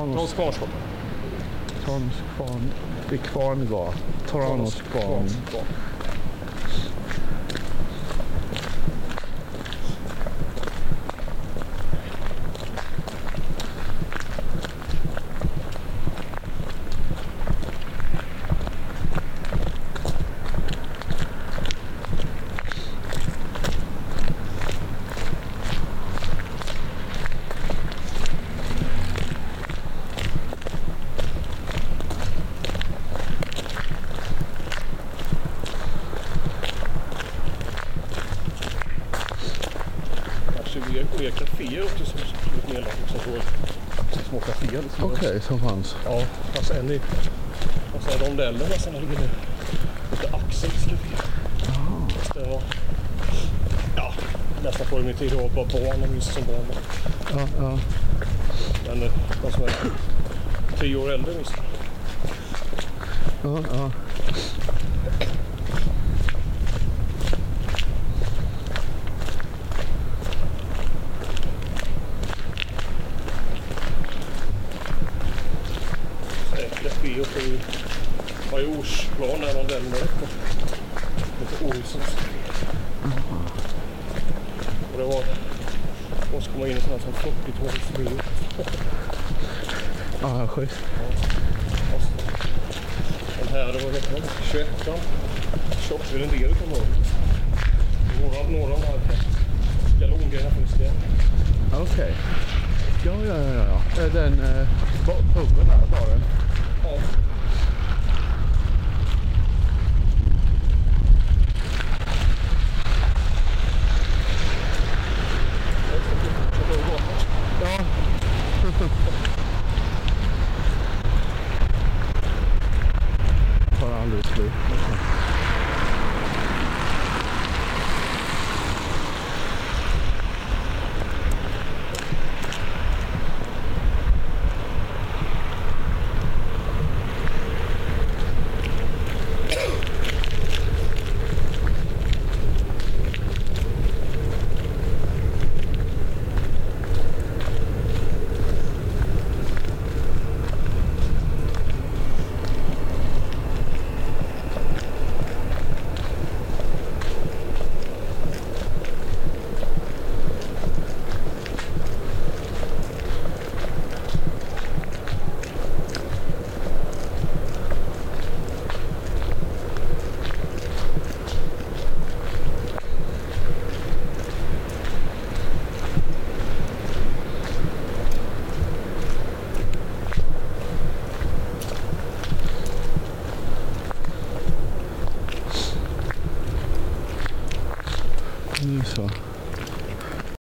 Tranås Kvarnsgatan. Tranås kvarn. Det är Kvarngatan. Tranås kvarn. Mer, mer kaféer också som blivit nedlagt. Liksom, så, små kaféer. Liksom. Okej, som fanns. Ja, fast en i rondellen nästan ligger nu. Lite Axels café. Fast det var... Ja, nästan på min tid. Det var bara barn och minns som barn. Ja, ja. Men eh, de som är tio år äldre minns jag. ja, ja. Café uppe i Majorsplan där rondellen är uppe. Lite Olssons. Och det var... Måste komma in i sådana som 40-talsbil. Ja, schysst. Den här, det var vet jag, 21 Tjockare en del utav dem. Några, några av de här galongrejerna finns det. Okej. Ja, ja, ja, ja, ja. Eh, Den eh, puben där, baren. Ja. Nu så.